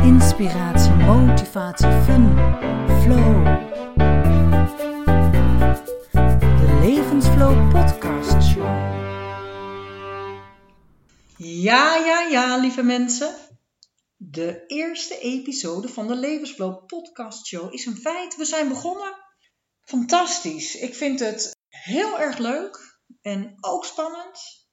Inspiratie, motivatie, fun, flow. De Levensflow Podcast Show. Ja, ja, ja, lieve mensen. De eerste episode van de Levensflow Podcast Show is een feit. We zijn begonnen. Fantastisch. Ik vind het heel erg leuk en ook spannend.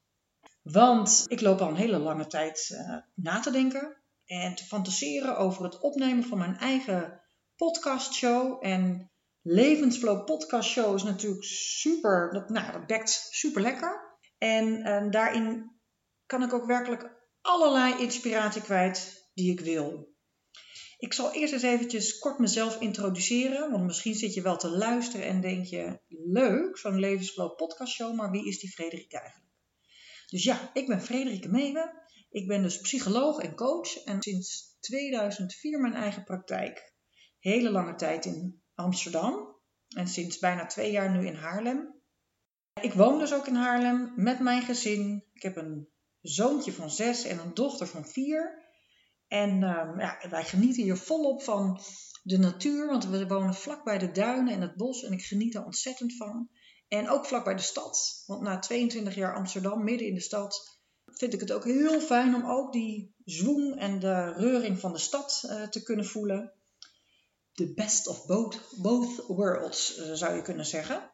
Want ik loop al een hele lange tijd uh, na te denken en te fantaseren over het opnemen van mijn eigen podcastshow. En Levensflow Podcast Show is natuurlijk super, dat, nou, dat super lekker. En uh, daarin kan ik ook werkelijk allerlei inspiratie kwijt die ik wil. Ik zal eerst eens eventjes kort mezelf introduceren, want misschien zit je wel te luisteren en denk je, leuk, zo'n Levensflow podcast show, maar wie is die Frederik eigenlijk? Dus ja, ik ben Frederike Meewe. Ik ben dus psycholoog en coach en sinds 2004 mijn eigen praktijk. Hele lange tijd in Amsterdam en sinds bijna twee jaar nu in Haarlem. Ik woon dus ook in Haarlem met mijn gezin. Ik heb een zoontje van zes en een dochter van vier. En uh, ja, wij genieten hier volop van de natuur, want we wonen vlak bij de duinen en het bos en ik geniet er ontzettend van. En ook vlak bij de stad, want na 22 jaar Amsterdam, midden in de stad, vind ik het ook heel fijn om ook die zwoem en de reuring van de stad uh, te kunnen voelen. The best of both, worlds, uh, zou je kunnen zeggen.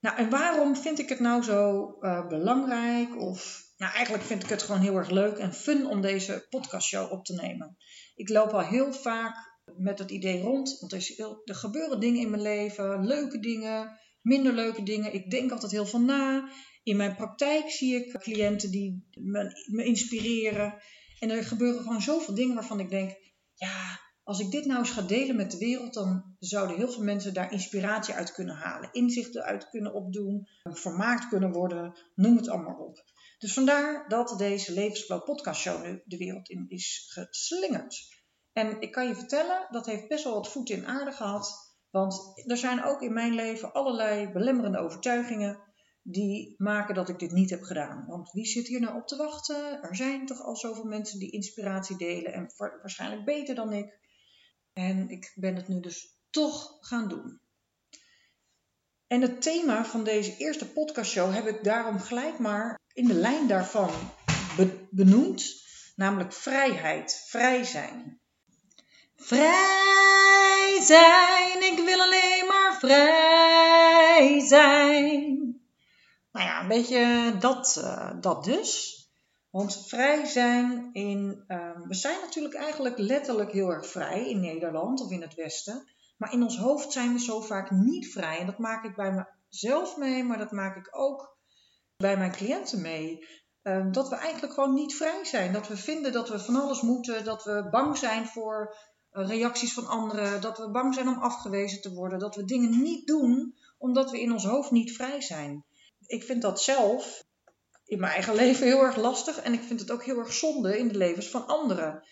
Nou, en waarom vind ik het nou zo uh, belangrijk? Of, nou, eigenlijk vind ik het gewoon heel erg leuk en fun om deze podcastshow op te nemen. Ik loop al heel vaak met het idee rond, want er, er gebeuren dingen in mijn leven, leuke dingen, minder leuke dingen. Ik denk altijd heel veel na. In mijn praktijk zie ik cliënten die me, inspireren. En er gebeuren gewoon zoveel dingen waarvan ik denk, ja, als ik dit nou eens ga delen met de wereld, dan zouden heel veel mensen daar inspiratie uit kunnen halen, inzichten uit kunnen opdoen, vermaakt kunnen worden, noem het allemaal op. Dus vandaar dat deze Levensflow podcast show nu de wereld in is geslingerd. En ik kan je vertellen, dat heeft best wel wat voeten in aarde gehad. Want er zijn ook in mijn leven allerlei belemmerende overtuigingen die maken dat ik dit niet heb gedaan. Want wie zit hier nou op te wachten? Er zijn toch al zoveel mensen die inspiratie delen en waarschijnlijk beter dan ik. En ik ben het nu dus toch gaan doen. En het thema van deze eerste podcastshow heb ik daarom gelijk maar in de lijn daarvan benoemd, namelijk vrijheid, vrij zijn. Vrij zijn, ik wil alleen maar vrij zijn. Nou ja, een beetje dat, uh, dat dus. Want vrij zijn in. Uh, we zijn natuurlijk eigenlijk letterlijk heel erg vrij in Nederland of in het Westen. Maar in ons hoofd zijn we zo vaak niet vrij. En dat maak ik bij mezelf mee, maar dat maak ik ook bij mijn cliënten mee. Uh, dat we eigenlijk gewoon niet vrij zijn. Dat we vinden dat we van alles moeten. Dat we bang zijn voor reacties van anderen. Dat we bang zijn om afgewezen te worden. Dat we dingen niet doen omdat we in ons hoofd niet vrij zijn. Ik vind dat zelf in mijn eigen leven heel erg lastig. En ik vind het ook heel erg zonde in de levens van anderen.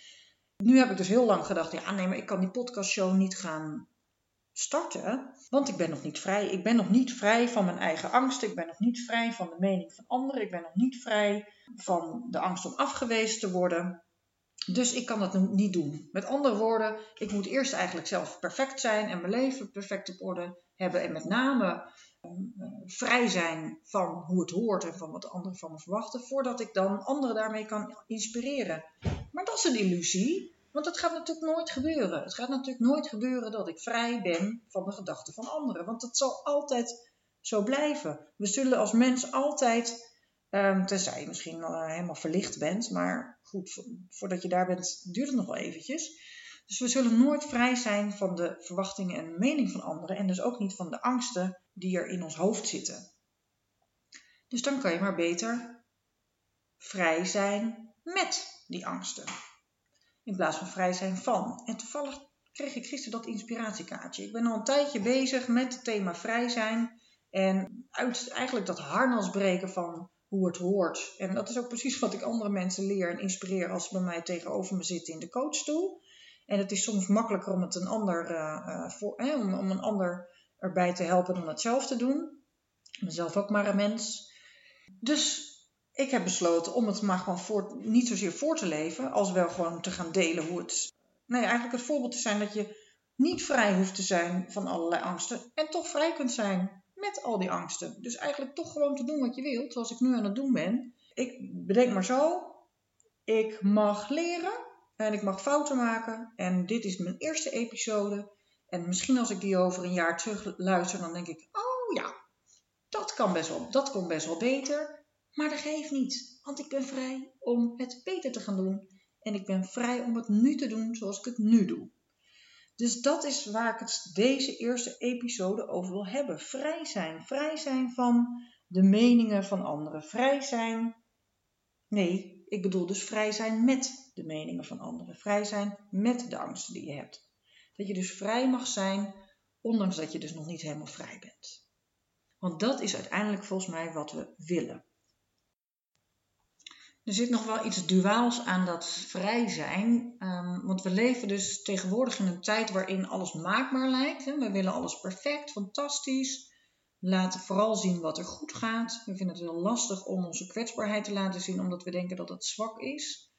Nu heb ik dus heel lang gedacht, ja nee, maar ik kan die podcastshow niet gaan starten. Want ik ben nog niet vrij. Ik ben nog niet vrij van mijn eigen angst. Ik ben nog niet vrij van de mening van anderen. Ik ben nog niet vrij van de angst om afgewezen te worden. Dus ik kan dat niet doen. Met andere woorden, ik moet eerst eigenlijk zelf perfect zijn en mijn leven perfect op orde hebben. En met name vrij zijn van hoe het hoort en van wat anderen van me verwachten, voordat ik dan anderen daarmee kan inspireren. Maar dat is een illusie, want het gaat natuurlijk nooit gebeuren. Het gaat natuurlijk nooit gebeuren dat ik vrij ben van de gedachten van anderen, want het zal altijd zo blijven. We zullen als mens altijd, um, tenzij je misschien uh, helemaal verlicht bent, maar goed, voordat je daar bent, duurt het nog wel eventjes. Dus we zullen nooit vrij zijn van de verwachtingen en mening van anderen en dus ook niet van de angsten die er in ons hoofd zitten. Dus dan kan je maar beter vrij zijn met die angsten. In plaats van vrij zijn van. En toevallig kreeg ik gisteren dat inspiratiekaartje. Ik ben al een tijdje bezig met het thema vrij zijn. En eigenlijk dat harnas breken van hoe het hoort. En dat is ook precies wat ik andere mensen leer en inspireer als ze bij mij tegenover me zitten in de coachstoel. En het is soms makkelijker om het een ander, uh, voor, om, om een ander erbij te helpen dan het zelf te doen. Mezelf ook maar een mens. Dus ik heb besloten om het maar gewoon voor, niet zozeer voor te leven, als wel gewoon te gaan delen hoe het. Nee, eigenlijk het voorbeeld te zijn dat je niet vrij hoeft te zijn van allerlei angsten en toch vrij kunt zijn met al die angsten. Dus eigenlijk toch gewoon te doen wat je wilt, zoals ik nu aan het doen ben. Ik bedenk maar zo, ik mag leren en ik mag fouten maken. En dit is mijn eerste episode. En misschien als ik die over een jaar terug luister, dan denk ik, oh ja, dat kan best wel, dat kon best wel beter. Maar dat geeft niet, want ik ben vrij om het beter te gaan doen. En ik ben vrij om het nu te doen zoals ik het nu doe. Dus dat is waar ik het deze eerste episode over wil hebben. Vrij zijn. Vrij zijn van de meningen van anderen. Vrij zijn. Nee, ik bedoel dus vrij zijn met de meningen van anderen. Vrij zijn met de angsten die je hebt. Dat je dus vrij mag zijn, ondanks dat je dus nog niet helemaal vrij bent. Want dat is uiteindelijk volgens mij wat we willen. Er zit nog wel iets duaals aan dat vrij zijn. Um, want we leven dus tegenwoordig in een tijd waarin alles maakbaar lijkt. Hè? We willen alles perfect, fantastisch. We laten vooral zien wat er goed gaat. We vinden het heel lastig om onze kwetsbaarheid te laten zien, omdat we denken dat het zwak is.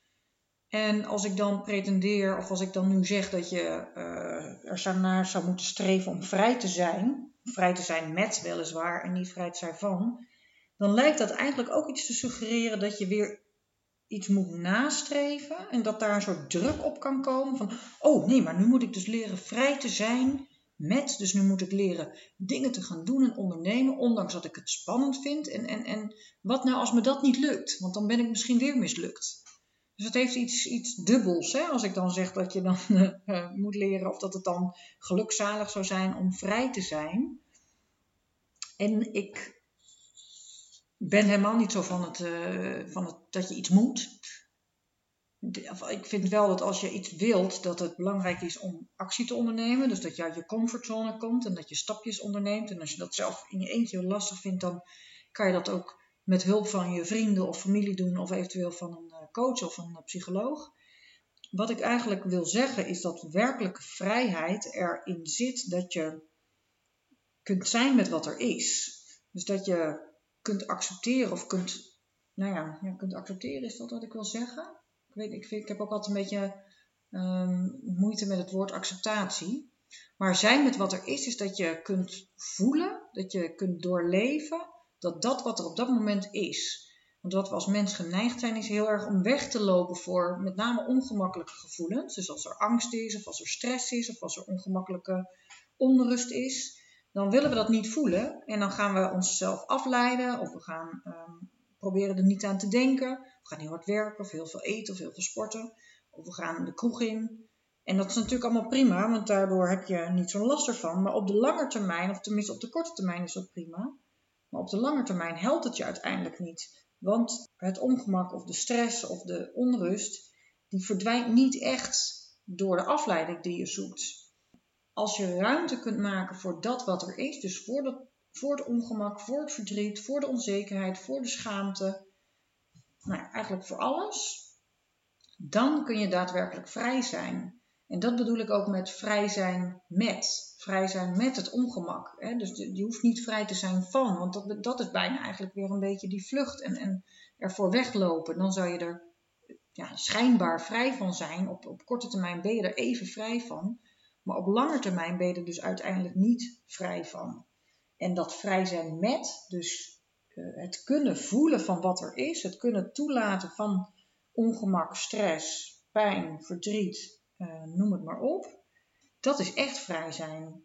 En als ik dan pretendeer, of als ik dan nu zeg dat je uh, er naar zou moeten streven om vrij te zijn, vrij te zijn met weliswaar en niet vrij te zijn van, dan lijkt dat eigenlijk ook iets te suggereren dat je weer iets moet nastreven en dat daar een soort druk op kan komen van, oh nee, maar nu moet ik dus leren vrij te zijn met, dus nu moet ik leren dingen te gaan doen en ondernemen, ondanks dat ik het spannend vind. En, en, en wat nou als me dat niet lukt? Want dan ben ik misschien weer mislukt. Dus het heeft iets, iets dubbels, hè? als ik dan zeg dat je dan uh, moet leren of dat het dan gelukzalig zou zijn om vrij te zijn. En ik ben helemaal niet zo van het, uh, van het dat je iets moet. Ik vind wel dat als je iets wilt, dat het belangrijk is om actie te ondernemen. Dus dat je uit je comfortzone komt en dat je stapjes onderneemt. En als je dat zelf in je eentje lastig vindt, dan kan je dat ook met hulp van je vrienden of familie doen. Of eventueel van een eh, coach of een psycholoog. Wat ik eigenlijk wil zeggen is dat werkelijke vrijheid erin zit dat je kunt zijn met wat er is. Dus dat je kunt accepteren of kunt, nou ja, kunt accepteren is dat wat ik wil zeggen. Ik, weet, ik, vind, ik heb ook altijd een beetje um, moeite met het woord acceptatie. Maar zijn met wat er is, is dat je kunt voelen, dat je kunt doorleven, dat dat wat er op dat moment is. Want wat we als mens geneigd zijn, is heel erg om weg te lopen voor met name ongemakkelijke gevoelens. Dus als er angst is, of als er stress is, of als er ongemakkelijke onrust is dan willen we dat niet voelen en dan gaan we onszelf afleiden of we gaan um, proberen er niet aan te denken. We gaan heel hard werken of heel veel eten of heel veel sporten of we gaan de kroeg in. En dat is natuurlijk allemaal prima, want daardoor heb je niet zo'n last ervan. Maar op de lange termijn, of tenminste op de korte termijn is dat prima. Maar op de lange termijn helpt het je uiteindelijk niet. Want het ongemak of de stress of de onrust, die verdwijnt niet echt door de afleiding die je zoekt als je ruimte kunt maken voor dat wat er is, dus voor, dat, voor het ongemak, voor het verdriet, voor de onzekerheid, voor de schaamte, nou eigenlijk voor alles, dan kun je daadwerkelijk vrij zijn. En dat bedoel ik ook met vrij zijn met. Vrij zijn met het ongemak. Hè? Dus je hoeft niet vrij te zijn van, want dat, dat is bijna eigenlijk weer een beetje die vlucht en, en ervoor weglopen. Dan zou je er ja, schijnbaar vrij van zijn. Op, op korte termijn ben je er even vrij van. Maar op lange termijn ben je er dus uiteindelijk niet vrij van. En dat vrij zijn met, dus uh, het kunnen voelen van wat er is, het kunnen toelaten van ongemak, stress, pijn, verdriet, uh, noem het maar op. Dat is echt vrij zijn.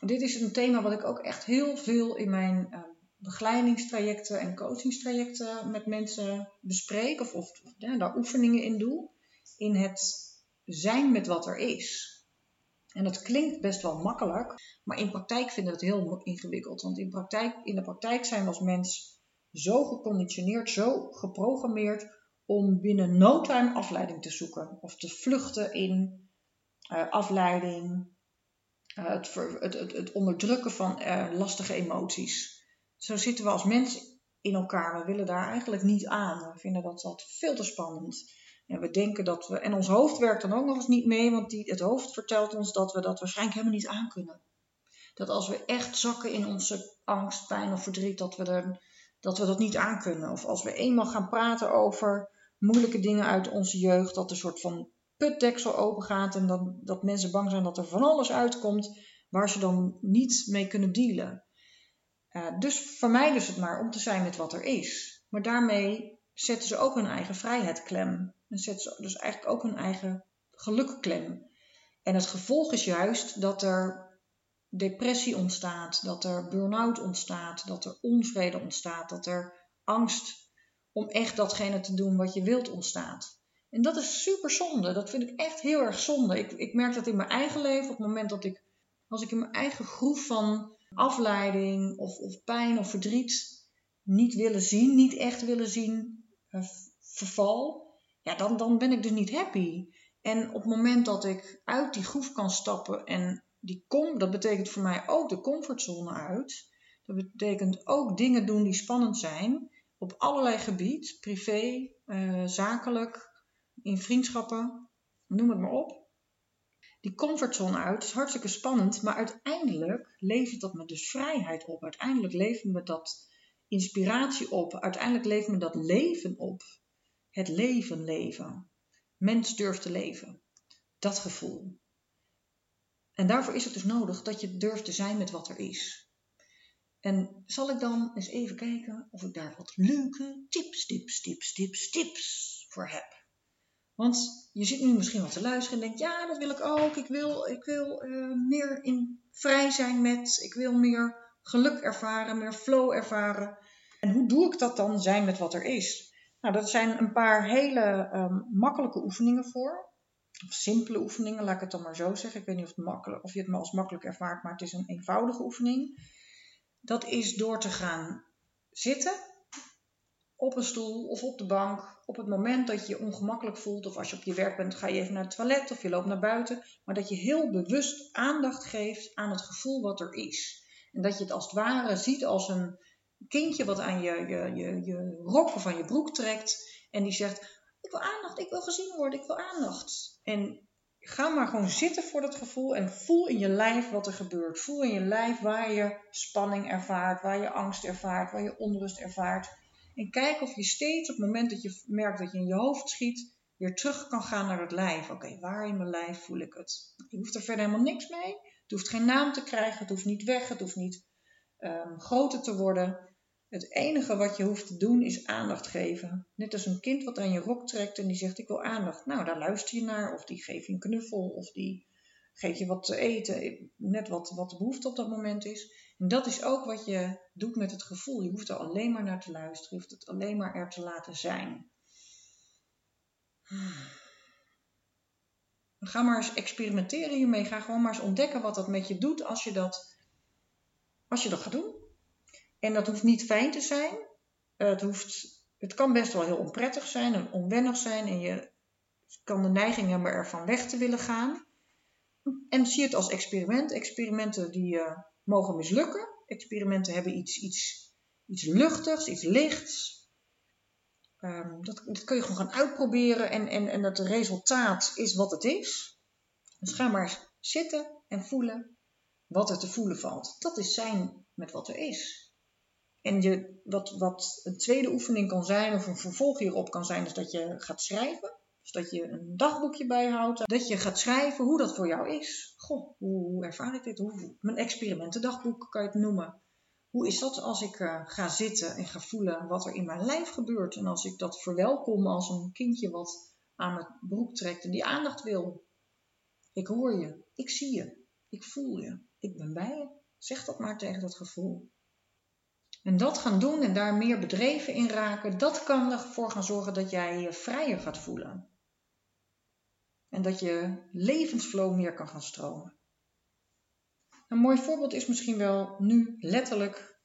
Dit is een thema wat ik ook echt heel veel in mijn uh, begeleidingstrajecten en coachingstrajecten met mensen bespreek, of, of ja, daar oefeningen in doe. In het zijn met wat er is. En dat klinkt best wel makkelijk, maar in praktijk vinden we het heel ingewikkeld. Want in, praktijk, in de praktijk zijn we als mens zo geconditioneerd, zo geprogrammeerd om binnen no time afleiding te zoeken. Of te vluchten in uh, afleiding, uh, het, het, het, onderdrukken van uh, lastige emoties. Zo zitten we als mens in elkaar. We willen daar eigenlijk niet aan. We vinden dat, dat veel te spannend. En we denken dat we. En ons hoofd werkt dan ook nog eens niet mee, want die, het hoofd vertelt ons dat we dat waarschijnlijk helemaal niet aan kunnen. Dat als we echt zakken in onze angst, pijn of verdriet, dat we, er, dat, we dat niet aan kunnen. Of als we eenmaal gaan praten over moeilijke dingen uit onze jeugd, dat een soort van putdeksel open gaat en dat, dat mensen bang zijn dat er van alles uitkomt waar ze dan niet mee kunnen dealen. Uh, dus vermijden ze het maar om te zijn met wat er is. Maar daarmee zetten ze ook hun eigen vrijheid klem. En zetten ze dus eigenlijk ook hun eigen geluk klem. En het gevolg is juist dat er depressie ontstaat, dat er burn-out ontstaat, dat er onvrede ontstaat, dat er angst om echt datgene te doen wat je wilt ontstaat. En dat is super zonde. Dat vind ik echt heel erg zonde. Ik, ik merk dat in mijn eigen leven, op het moment dat ik, als ik in mijn eigen groef van afleiding of, of pijn of verdriet niet willen zien, niet echt willen zien, uh, verval, ja, dan, dan ben ik dus niet happy. En op het moment dat ik uit die groef kan stappen en die kom, dat betekent voor mij ook de comfortzone uit. Dat betekent ook dingen doen die spannend zijn op allerlei gebied, privé, uh, zakelijk, in vriendschappen, noem het maar op. Die comfortzone uit is hartstikke spannend, maar uiteindelijk levert dat me dus vrijheid op. Uiteindelijk levert me dat inspiratie op. Uiteindelijk levert me dat leven op. Het leven leven. Mens durft te leven. Dat gevoel. En daarvoor is het dus nodig dat je durft te zijn met wat er is. En zal ik dan eens even kijken of ik daar wat leuke tips, tips, tips, tips, tips voor heb. Want je zit nu misschien wat te luisteren en denkt, ja, dat wil ik ook. Ik wil, ik wil uh, meer in vrij zijn met, ik wil meer geluk ervaren, meer flow ervaren. En hoe doe ik dat dan zijn met wat er is? Nou, dat zijn een paar hele um, makkelijke oefeningen voor. Of simpele oefeningen, laat ik het dan maar zo zeggen. Ik weet niet of, het makkelijk, of je het maar als makkelijk ervaart, maar het is een eenvoudige oefening. Dat is door te gaan zitten op een stoel of op de bank. Op het moment dat je je ongemakkelijk voelt, of als je op je werk bent, ga je even naar het toilet of je loopt naar buiten. Maar dat je heel bewust aandacht geeft aan het gevoel wat er is. En dat je het als het ware ziet als een kindje wat aan je, je, je, je rok of aan je broek trekt. En die zegt: wil aandacht, ik wil gezien worden, ik wil aandacht. En ga maar gewoon zitten voor dat gevoel en voel in je lijf wat er gebeurt. Voel in je lijf waar je spanning ervaart, waar je angst ervaart, waar je onrust ervaart. En kijk of je steeds op het moment dat je merkt dat je in je hoofd schiet, weer terug kan gaan naar het lijf. Oké, waar in mijn lijf voel ik het? Je hoeft er verder helemaal niks mee. Het hoeft geen naam te krijgen, het hoeft niet weg, het hoeft niet um, groter te worden. Het enige wat je hoeft te doen is aandacht geven. Net als een kind wat aan je rok trekt en die zegt ik wil aandacht. Nou, daar luister je naar of die geeft je een knuffel of die geeft je wat te eten. Net wat, wat de behoefte op dat moment is. En dat is ook wat je doet met het gevoel. Je hoeft er alleen maar naar te luisteren. Je hoeft het alleen maar er te laten zijn. Ga maar eens experimenteren hiermee. Ga gewoon maar eens ontdekken wat dat met je doet als je dat, als je dat gaat doen. En dat hoeft niet fijn te zijn. Het, hoeft, het kan best wel heel onprettig zijn en onwennig zijn. En je kan de neiging hebben ervan weg te willen gaan. En zie het als experiment. Experimenten die uh, mogen mislukken. Experimenten hebben iets, iets, iets luchtigs, iets lichts. Um, dat, dat, kun je gewoon gaan uitproberen en, en, en het resultaat is wat het is. Dus ga maar zitten en voelen wat er te voelen valt. Dat is zijn met wat er is. En wat, wat een tweede oefening kan zijn, of een vervolg hierop kan zijn, is dat je gaat schrijven. Dus dat je een dagboekje bijhoudt. Dat je gaat schrijven hoe dat voor jou is. Goh, hoe, ervaar ik dit? Hoe, mijn experimentendagboek kan je het noemen. Hoe is dat als ik uh, ga zitten en ga voelen wat er in mijn lijf gebeurt? En als ik dat verwelkom als een kindje wat aan mijn broek trekt en die aandacht wil. Ik hoor je, ik zie je, ik voel je, ik ben bij je. Zeg dat maar tegen dat gevoel. En dat gaan doen en daar meer bedreven in raken, dat kan ervoor gaan zorgen dat jij je vrijer gaat voelen. En dat je levensflow meer kan gaan stromen. Een mooi voorbeeld is misschien wel nu letterlijk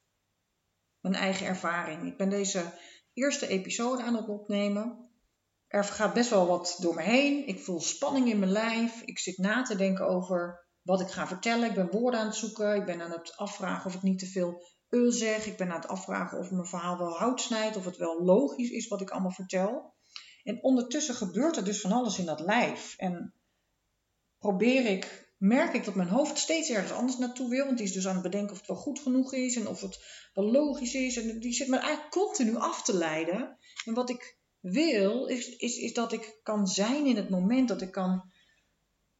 mijn eigen ervaring. Ik ben deze eerste episode aan het opnemen. er gaat best wel wat door me heen. Ik voel spanning in mijn lijf. Ik zit na te denken over wat ik ga vertellen. Ik ben woorden aan het zoeken. Ik ben aan het afvragen of ik niet te veel ul zeg. Ik ben aan het afvragen of mijn verhaal wel hout snijdt. Of het wel logisch is wat ik allemaal vertel. En ondertussen gebeurt er dus van alles in dat lijf. En probeer ik, merk ik dat mijn hoofd steeds ergens anders naartoe wil. Want die is dus aan het bedenken of het wel goed genoeg is. En of het wel logisch is. En die zit me eigenlijk continu af te leiden. En wat ik wil, is, is, is dat ik kan zijn in het moment. Dat ik kan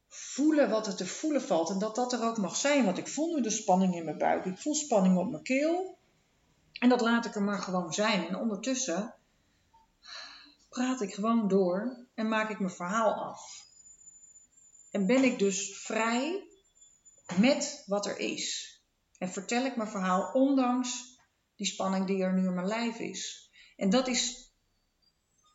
voelen wat er te voelen valt. En dat dat er ook mag zijn. Want ik voel nu de spanning in mijn buik. Ik voel spanning op mijn keel. En dat laat ik er maar gewoon zijn. En ondertussen praat ik gewoon door en maak ik mijn verhaal af. En ben ik dus vrij met wat er is. En vertel ik mijn verhaal ondanks die spanning die er nu in mijn lijf is. En dat is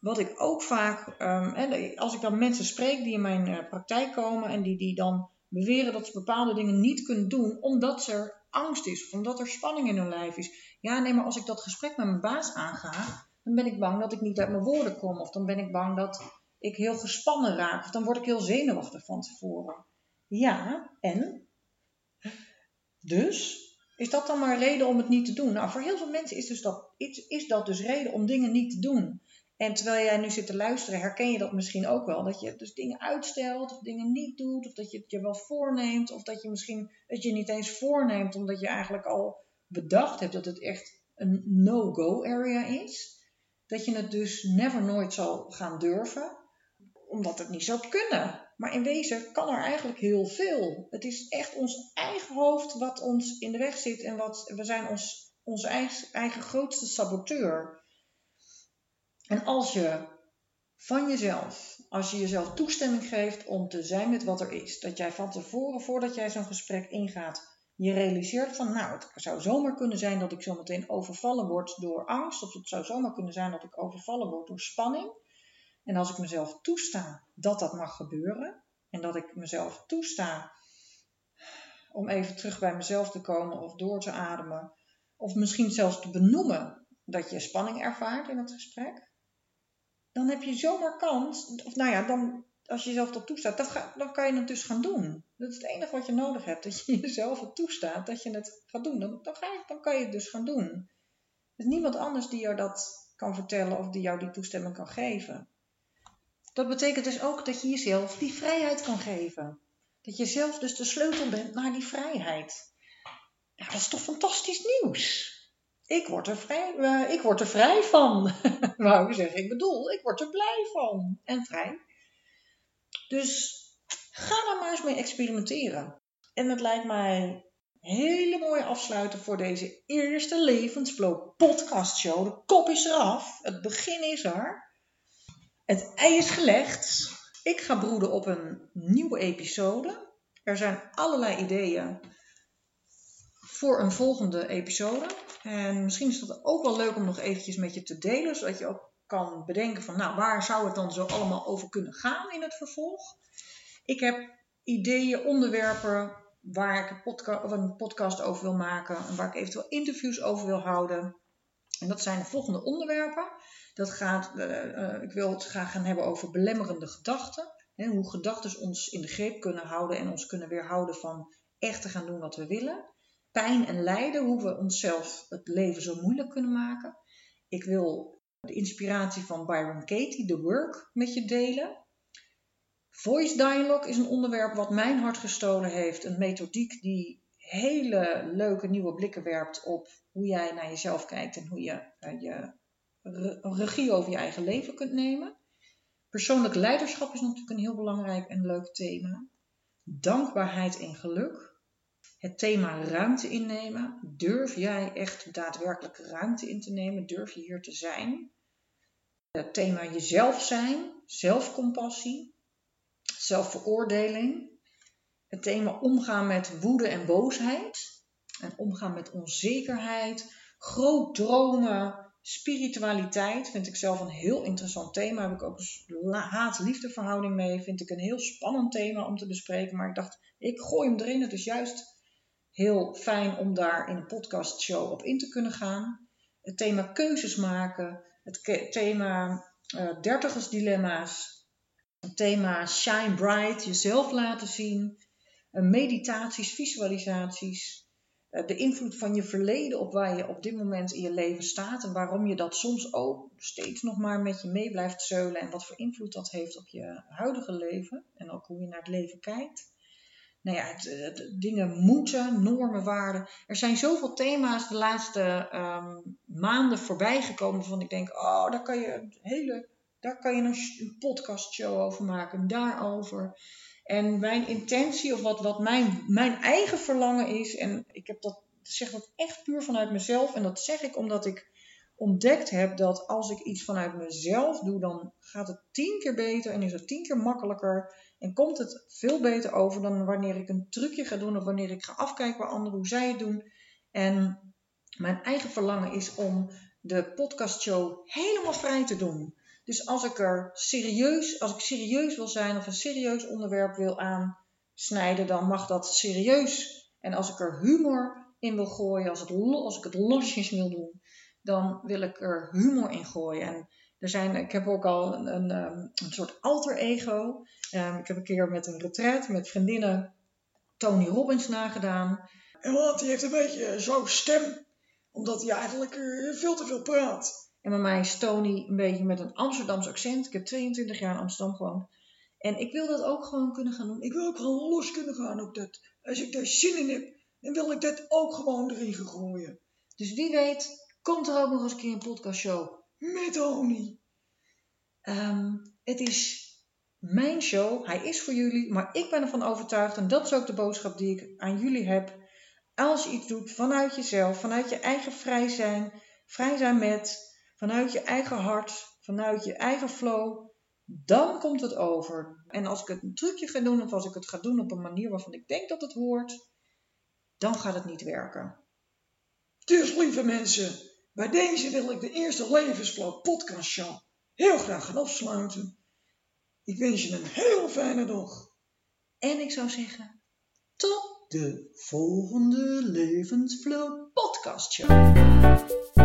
wat ik ook vaak, um, als ik dan mensen spreek die in mijn uh, praktijk komen en die, die dan beweren dat ze bepaalde dingen niet kunnen doen omdat er angst is of omdat er spanning in hun lijf is. Ja, nee, maar als ik dat gesprek met mijn baas aanga, dan ben ik bang dat ik niet uit mijn woorden kom. Of dan ben ik bang dat ik heel gespannen raak. Of dan word ik heel zenuwachtig van tevoren. Ja, en? Dus, is dat dan maar reden om het niet te doen? Nou, voor heel veel mensen is, dus dat, is dat dus reden om dingen niet te doen. En terwijl jij nu zit te luisteren, herken je dat misschien ook wel. Dat je dus dingen uitstelt, of dingen niet doet, of dat je het je wel voorneemt, of dat je misschien het je niet eens voorneemt, omdat je eigenlijk al bedacht hebt dat het echt een no-go area is. Dat je het dus never nooit zal gaan durven, omdat het niet zou kunnen. Maar in wezen kan er eigenlijk heel veel. Het is echt ons eigen hoofd wat ons in de weg zit en wat, we zijn ons, eigen, eigen grootste saboteur. En als je van jezelf, als je jezelf toestemming geeft om te zijn met wat er is, dat jij van tevoren, voordat jij zo'n gesprek ingaat, je realiseert van, nou, het zou zomaar kunnen zijn dat ik zo meteen overvallen word door angst, of het zou zomaar kunnen zijn dat ik overvallen word door spanning. En als ik mezelf toesta dat dat mag gebeuren, en dat ik mezelf toesta om even terug bij mezelf te komen of door te ademen, of misschien zelfs te benoemen dat je spanning ervaart in het gesprek, dan heb je zomaar kans, of nou ja, dan, als je jezelf dat toestaat, dan, ga, dan kan je het dus gaan doen. Dat is het enige wat je nodig hebt, dat je jezelf het toestaat, dat je het gaat doen. Dan, ga dan kan je het dus gaan doen. Er is niemand anders die jou dat kan vertellen of die jou die toestemming kan geven. Dat betekent dus ook dat je jezelf die vrijheid kan geven. Dat je zelf dus de sleutel bent naar die vrijheid. Ja, dat is toch fantastisch nieuws? Ik word er vrij, uh, ik word er vrij van. Wou ik zeggen. Ik bedoel, ik word er blij van. En vrij. Dus ga daar maar eens mee experimenteren. En het lijkt mij hele mooie afsluiter voor deze eerste Levensflow podcast show. De kop is eraf. Het begin is er. Het ei is gelegd. Ik ga broeden op een nieuwe episode. Er zijn allerlei ideeën voor een volgende episode. En misschien is dat ook wel leuk om nog eventjes met je te delen, zodat je ook kan bedenken van, nou, waar zou het dan zo allemaal over kunnen gaan in het vervolg? Ik heb ideeën, onderwerpen waar ik een, podcast, of een podcast over wil maken en waar ik eventueel interviews over wil houden. En dat zijn de volgende onderwerpen. Dat gaat, uh, ik wil het graag gaan hebben over belemmerende gedachten. Hè, hoe gedachten ons in de greep kunnen houden en ons kunnen weerhouden van echt te gaan doen wat we willen pijn en lijden, hoe we onszelf het leven zo moeilijk kunnen maken. Ik wil de inspiratie van Byron Katie, The Work, met je delen. Voice Dialogue is een onderwerp wat mijn hart gestolen heeft. Een methodiek die hele leuke nieuwe blikken werpt op hoe jij naar jezelf kijkt en hoe je uh, je regie over je eigen leven kunt nemen. Persoonlijk leiderschap is natuurlijk een heel belangrijk en leuk thema. Dankbaarheid en geluk het thema ruimte innemen. Durf jij echt daadwerkelijk ruimte in te nemen? Durf je hier te zijn? Het thema jezelf zijn, zelfcompassie, zelfveroordeling. Het thema omgaan met woede en boosheid. En omgaan met onzekerheid, groot dromen, spiritualiteit. Vind ik zelf een heel interessant thema. Heb ik ook een haat-liefde verhouding mee. Vind ik een heel spannend thema om te bespreken. Maar ik dacht, ik gooi hem erin. Het is juist heel fijn om daar in een podcastshow op in te kunnen gaan. Het thema keuzes maken, het thema uh, dertigersdilemma's, thema shine bright, jezelf laten zien, uh, meditaties, visualisaties, uh, de invloed van je verleden op waar je op dit moment in je leven staat en waarom je dat soms ook steeds nog maar met je mee blijft zeulen en wat voor invloed dat heeft op je huidige leven en ook hoe je naar het leven kijkt nou ja, het, dingen moeten, normen, waarden. Er zijn zoveel thema's de laatste um, maanden voorbij gekomen waarvan ik denk, oh, daar kan je een hele, daar kan je een, een podcastshow over maken, daarover. En mijn intentie, of wat, wat mijn, mijn eigen verlangen is, en ik heb dat, zeg dat echt puur vanuit mezelf, en dat zeg ik omdat ik ontdekt heb dat als ik iets vanuit mezelf doe, dan gaat het tien keer beter en is het tien keer makkelijker en komt het veel beter over dan wanneer ik een trucje ga doen of wanneer ik ga afkijken bij anderen hoe zij het doen. En mijn eigen verlangen is om de podcastshow helemaal vrij te doen. Dus als ik er serieus, als ik serieus wil zijn of een serieus onderwerp wil aansnijden, dan mag dat serieus. En als ik er humor in wil gooien, als, het, als ik het losjes wil doen, dan wil ik er humor in gooien. En er zijn, ik heb ook al een, een, ehm, een soort alter ego. Um, ik heb een keer met een retreat met vriendinnen Tony Robbins nagedaan. En wat, die heeft een beetje zo'n stem, omdat hij eigenlijk uh, veel te veel praat. En bij mij is Tony een beetje met een Amsterdamse accent. Ik heb 22 jaar in Amsterdam gewoond. En ik wil dat ook gewoon kunnen gaan doen. Ik wil ook gewoon los kunnen gaan op dat. Als ik daar zin in heb, dan wil ik dat ook gewoon erin gooien. Dus wie weet komt er ook nog eens een keer een podcastshow met Tony. Um, het is mijn show, hij is voor jullie, maar ik ben ervan overtuigd, en dat is ook de boodschap die ik aan jullie heb. Als je iets doet vanuit jezelf, vanuit je eigen vrij zijn, vrij zijn met, vanuit je eigen hart, vanuit je eigen flow, dan komt het over. En als ik het een trucje ga doen, of als ik het ga doen op een manier waarvan ik denk dat het hoort, dan gaat het niet werken. Dus lieve mensen, bij deze wil ik de eerste Levensflow podcast show heel graag gaan afsluiten. Ik wens je een heel fijne dag. En ik zou zeggen, tot de volgende Levensflow podcast show.